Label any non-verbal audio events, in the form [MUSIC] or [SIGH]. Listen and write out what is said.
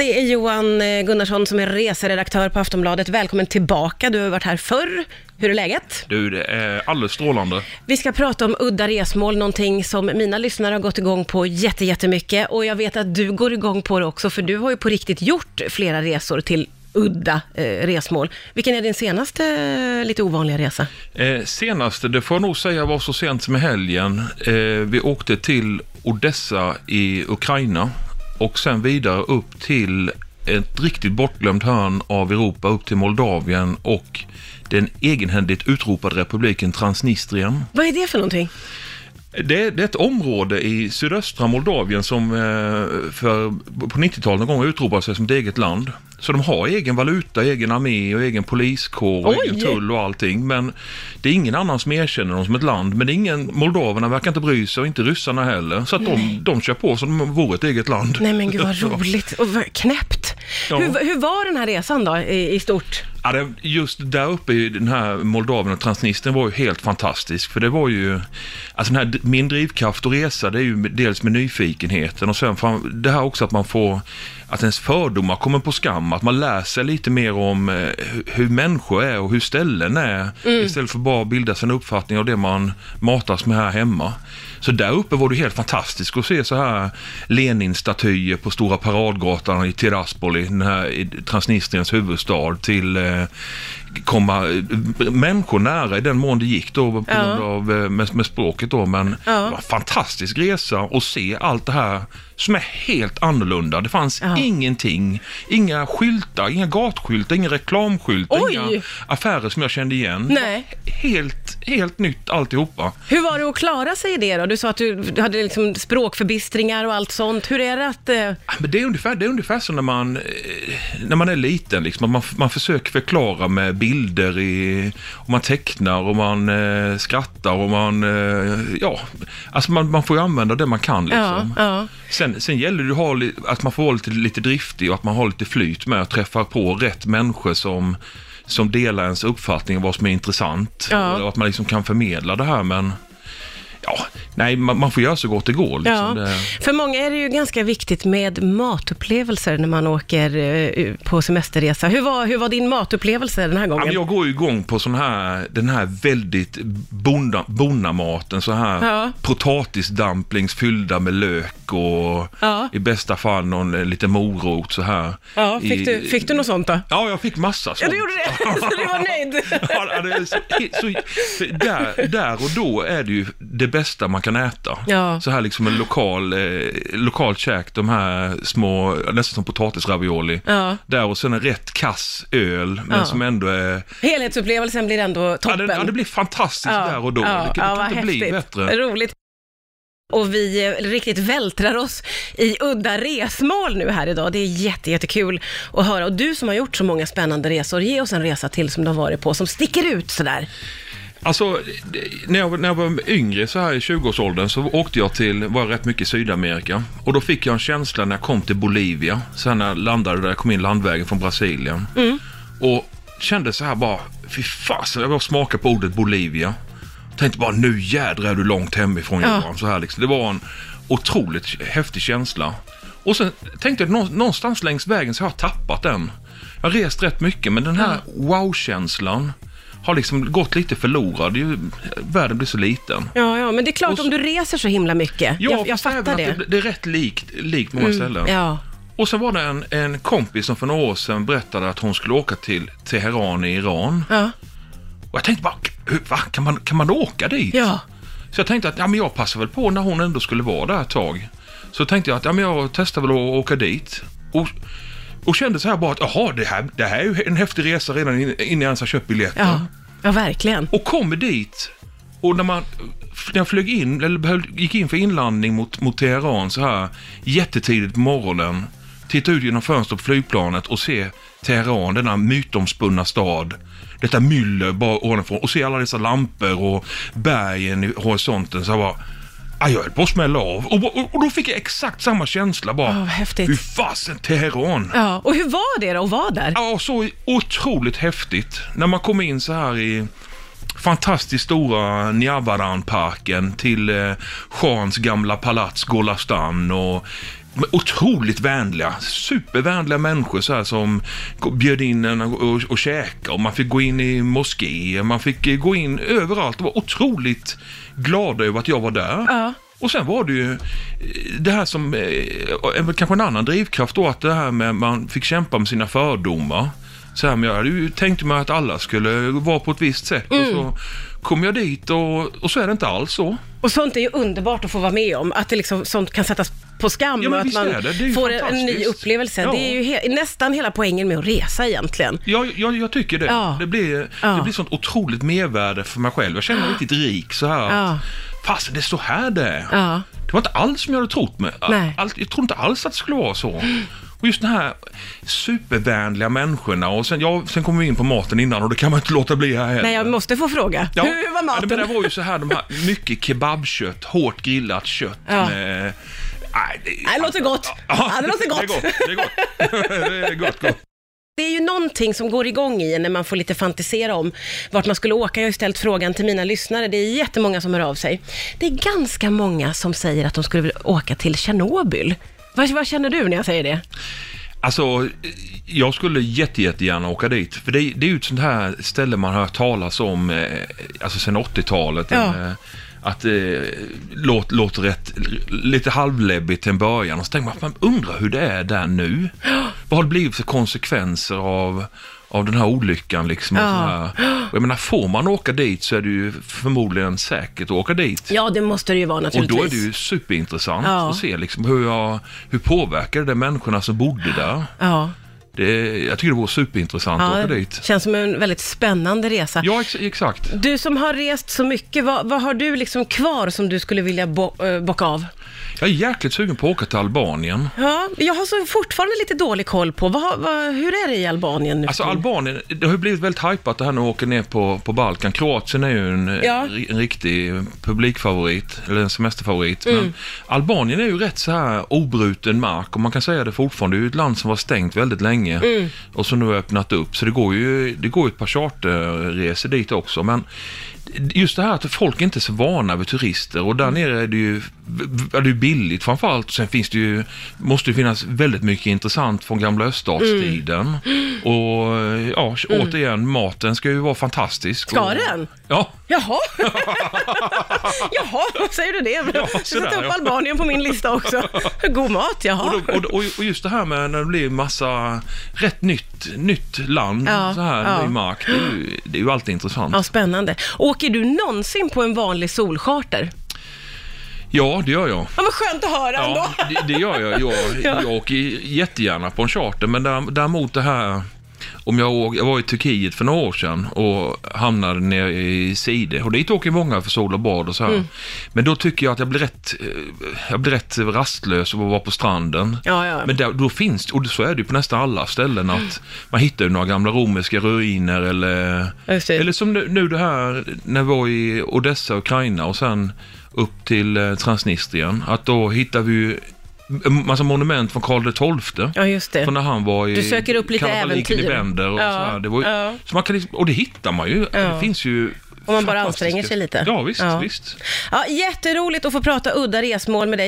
Det är Johan eh, Gunnarsson som är reseredaktör på Aftonbladet. Välkommen tillbaka. Du har varit här förr. Hur är läget? Du, det är alldeles strålande. Vi ska prata om udda resmål, någonting som mina lyssnare har gått igång på jätte, jättemycket. Och jag vet att du går igång på det också, för du har ju på riktigt gjort flera resor till udda eh, resmål. Vilken är din senaste eh, lite ovanliga resa? Eh, senaste, det får jag nog säga var så sent som i helgen. Eh, vi åkte till Odessa i Ukraina och sen vidare upp till ett riktigt bortglömt hörn av Europa, upp till Moldavien och den egenhändigt utropade republiken Transnistrien. Vad är det för någonting? Det, det är ett område i sydöstra Moldavien som eh, för, på 90-talet någon gång utropade sig som ett eget land. Så de har egen valuta, egen armé och egen poliskår och Oj! egen tull och allting. Men det är ingen annan som erkänner dem som ett land. Men det är ingen, moldaverna verkar inte bry sig och inte ryssarna heller. Så att de, de kör på som om de vore ett eget land. Nej men gud vad [LAUGHS] roligt och vad knäppt. Ja. Hur, hur var den här resan då i, i stort? Ja, det, just där uppe i den här Moldavien och Transnistrien var ju helt fantastisk. För det var ju, alltså den här, min drivkraft att resa det är ju dels med nyfikenheten och sen det här också att man får, att ens fördomar kommer på skam. Att man lär sig lite mer om eh, hur, människor är och hur ställen är. Istället för bara att bilda sig en uppfattning av det man matas med här hemma. Så där uppe var det helt fantastiskt att se så här Lenin-statyer på Stora paradgatan i Tiraspol, i den här Transnistriens huvudstad, till eh, komma eh, människor nära i den mån det gick då på Ja. grund av eh, med, med språket då. Men Ja. det var en fantastisk resa och se allt det här som är helt annorlunda. Det fanns Ja. ingenting, inga skyltar, inga gatskyltar, inga reklamskyltar, Oj! inga affärer som jag kände igen. Nej. Helt, helt nytt alltihopa. Hur var det att klara sig i det då? Du sa att du, hade liksom språkförbistringar och allt sånt. Hur är det att... Eh, Men det är ungefär, det är ungefär som när man, eh, när man är liten. Liksom, man, man försöker förklara med bilder, i, och man tecknar och man eh, skrattar och man... Eh, ja, alltså man, man får ju använda det man kan. Liksom. ja, ja. Sen, sen gäller det att, ha, att man får vara lite, lite driftig och att man har lite flyt med att träffa på rätt människor som, som delar ens uppfattning om vad som är intressant. Ja. Och att man liksom kan förmedla det här, men... Ja, nej, man, man får göra så gott det går. Liksom. Ja. Det, För många är det ju ganska viktigt med matupplevelser när man åker eh, på semesterresa. Hur var, hur var din matupplevelse den här gången? jag går ju igång på sån här, den här väldigt bonda, bonnamaten, så här Ja. potatisdumplings fyllda med lök och Ja. i bästa fall någon eh, liten morot så här. Ja, fick, I- du, fick du något sånt då? Ja, jag fick massa sånt. Ja, du gjorde det? [LAUGHS] Så du var nöjd? [LAUGHS] Ja, det så, så, där, där och då är det ju det bästa man kan äta. Ja. Så här liksom en lokal, eh, lokalt käk, de här små, nästan som potatisravioli. Ja. Där och sen en rätt kass öl, men Ja. som ändå är Helhetsupplevelsen blir ändå Ja toppen. det, ja, det blir fantastiskt där och då. Ja, det ja, det kan inte bli bättre. Roligt. Och vi eh, riktigt vältrar oss i udda resmål nu här idag. Det är jätte, jättekul att höra. Och du som har gjort så många spännande resor, ge oss en resa till som du har varit på, som sticker ut sådär. Alltså, när jag, när jag var yngre, så här i 20-årsåldern, så åkte jag till, var jag rätt mycket i Sydamerika. Och då fick jag en känsla när jag kom till Bolivia, sen när jag landade där, jag kom in landvägen från Brasilien. Och kände så här bara, fy fasen, jag och smakade på ordet Bolivia. Tänkte bara, nu jädrar är du långt hemifrån Ja. Johan. Så här liksom. Det var en otroligt häftig känsla. Och sen tänkte jag, nå- någonstans längs vägen så har jag tappat den. Jag har rest rätt mycket, men den här wow-känslan har liksom gått lite förlorad. Det är ju, världen blir så liten. Ja, ja, men det är klart Och så- om du reser så himla mycket. jag, jag även fattar att det. Mm, det. Det är rätt likt, likt många ställen. Ja. Och sen var det en, en kompis som för några år sedan berättade att hon skulle åka till Teheran i Iran. Ja. Och jag tänkte bara, hur, va? Kan, man, kan man åka dit? Ja. Så jag tänkte att ja, men jag passar väl på när hon ändå skulle vara där ett tag. Så tänkte jag att ja, men jag testar väl att åka dit. Och, och kände så här bara att jaha, det här, det här är ju en häftig resa redan in- innan jag ens har köpt biljetten. Ja ja, verkligen. Och kommer dit och när man när jag flög in, eller gick in för inlandning mot, mot Teheran så här jättetidigt på morgonen. Titta ut genom fönstret på flygplanet och se Teheran, denna mytomspunna stad. Detta myller bara ovanifrån och se alla dessa lampor och bergen i horisonten. Så jag bara, ah, jag höll på att smälla av. Och, och, och då fick jag exakt samma känsla bara. Vad häftigt. Fy fasen, Teheran. Ja. Och hur var det då att vara där? Ja, så otroligt häftigt. När man kom in så här i fantastiskt stora Njavaran-parken till eh, Shahens gamla palats Golastan och otroligt vänliga, supervänliga människor så här som bjöd in en och, och käka och man fick gå in i moskéer, man fick gå in överallt och var otroligt glada över att jag var där. Ja. Och sen var det ju eh, det här som, eh, kanske en annan drivkraft då, att det här med man fick kämpa med sina fördomar. Så här, men jag hade ju tänkt mig att alla skulle vara på ett visst sätt och så kom jag dit och, och så är det inte alls så. Och sånt är ju underbart att få vara med om, att det liksom, sånt kan sättas på skam Ja, och att man det. Det får en, ny upplevelse. Ja. Det är ju he- nästan hela poängen med att resa egentligen. Ja, jag, jag tycker det. Ja. Det, blir, Ja. det blir sånt otroligt mervärde för mig själv. Jag känner mig riktigt rik så här. Ja. Fast det är så här det är. Ja. Det var inte alls som jag hade trott mig. Nej. Allt, jag tror inte alls att det skulle vara så. Och just de här supervänliga människorna och sen, ja, sen kommer vi in på maten innan och det kan man inte låta bli här heller. Nej, jag måste få fråga. Ja, Hur var maten? Ja, men det var ju så här, de här mycket kebabkött, hårt grillat kött Ja. med... Nej, det, Nej, det låter gott. Ja, det låter gott. Det är gott. Det är gott. [LAUGHS] det är gott, gott. Det är ju någonting som går igång i när man får lite fantisera om vart man skulle åka. Jag har ju ställt frågan till mina lyssnare. Det är jättemånga som hör av sig. Det är ganska många som säger att de skulle vilja åka till Tjernobyl. Vad, vad känner du när jag säger det? Alltså, jag skulle jätte, jättegärna åka dit. För det, det är ju ett sånt här ställe man har hört talas om, eh, alltså sen 80-talet. Ja. En, eh, att eh, låter, låter rätt, lite halvläbbigt till en början. Och så tänker man, man undrar hur det är där nu. Vad har det blivit för konsekvenser av, av den här olyckan liksom? Och Ja. här. Och jag menar, får man åka dit så är det ju förmodligen säkert att åka dit. Ja, det måste det ju vara Och naturligtvis. då är det ju superintressant Ja. att se liksom hur, jag, hur påverkar det människorna som bodde där. Ja, Det, jag tycker det vore superintressant att ja åka det dit. känns som en väldigt spännande resa. Ja, ex exakt. Du som har rest så mycket, vad, vad har du liksom kvar som du skulle vilja bo, äh, bocka av? Jag är jäkligt sugen på att åka till Albanien. Ja, jag har så fortfarande lite dålig koll på, vad, vad, hur är det i Albanien nu? Alltså? Albanien, det har ju blivit väldigt hypat det här när man åker ner på, på Balkan. Kroatien är ju en, Ja. en riktig publikfavorit, eller en semesterfavorit. Mm. Men Albanien är ju rätt så här obruten mark och man kan säga det fortfarande. Det är ju ett land som var stängt väldigt länge Mm. och som nu har öppnat upp. Så det går ju det går ju ett par charterresor dit också. Men just det här att folk inte är så vana vid turister och där nere är det ju, är det billigt framförallt. Sen finns det ju, måste det finnas väldigt mycket intressant från gamla öststatstiden. Mm. Och ja, återigen, maten ska ju vara fantastisk. Ska och, den? Ja, Jaha, [LAUGHS] jaha, säger du det? Ja, jag ska upp ja. Albanien på min lista också. God mat, jaha. och, då, och, och, och just det här med när det blir massa rätt nytt, nytt land, Ja, så här, ja. ny mark, det är, ju, det är ju alltid intressant. Ja, spännande. Åker du någonsin på en vanlig solcharter? Ja, det gör jag. Ja, vad skönt att höra ändå. Ja, det, det gör jag. Jag, [LAUGHS] Ja. jag åker jättegärna på en charter, men där, däremot det här om jag, jag var i Turkiet för några år sedan och hamnade nere i Side. Och dit åker många för sol och bad och så här. Mm. Men då tycker jag att jag blir rätt, eh, jag blir rätt rastlös av att vara på stranden. Ja, ja. Men där, då finns och så är det ju på nästan alla ställen att man hittar några gamla romerska ruiner eller, eller som nu, nu det här när vi var i Odessa, Ukraina och sen upp till eh, Transnistrien. Att då hittar vi ju massa monument från Karl XII. Ja, just det. Från när han var i Du söker upp lite äventyr. i Bender och Ja, så här. Det var, ju- ja. så man kan liksom, och det hittar man ju. Ja. Det finns ju Om man bara anstränger sig lite. Ja, visst, Ja. visst. Ja, jätteroligt att få prata udda resmål med dig.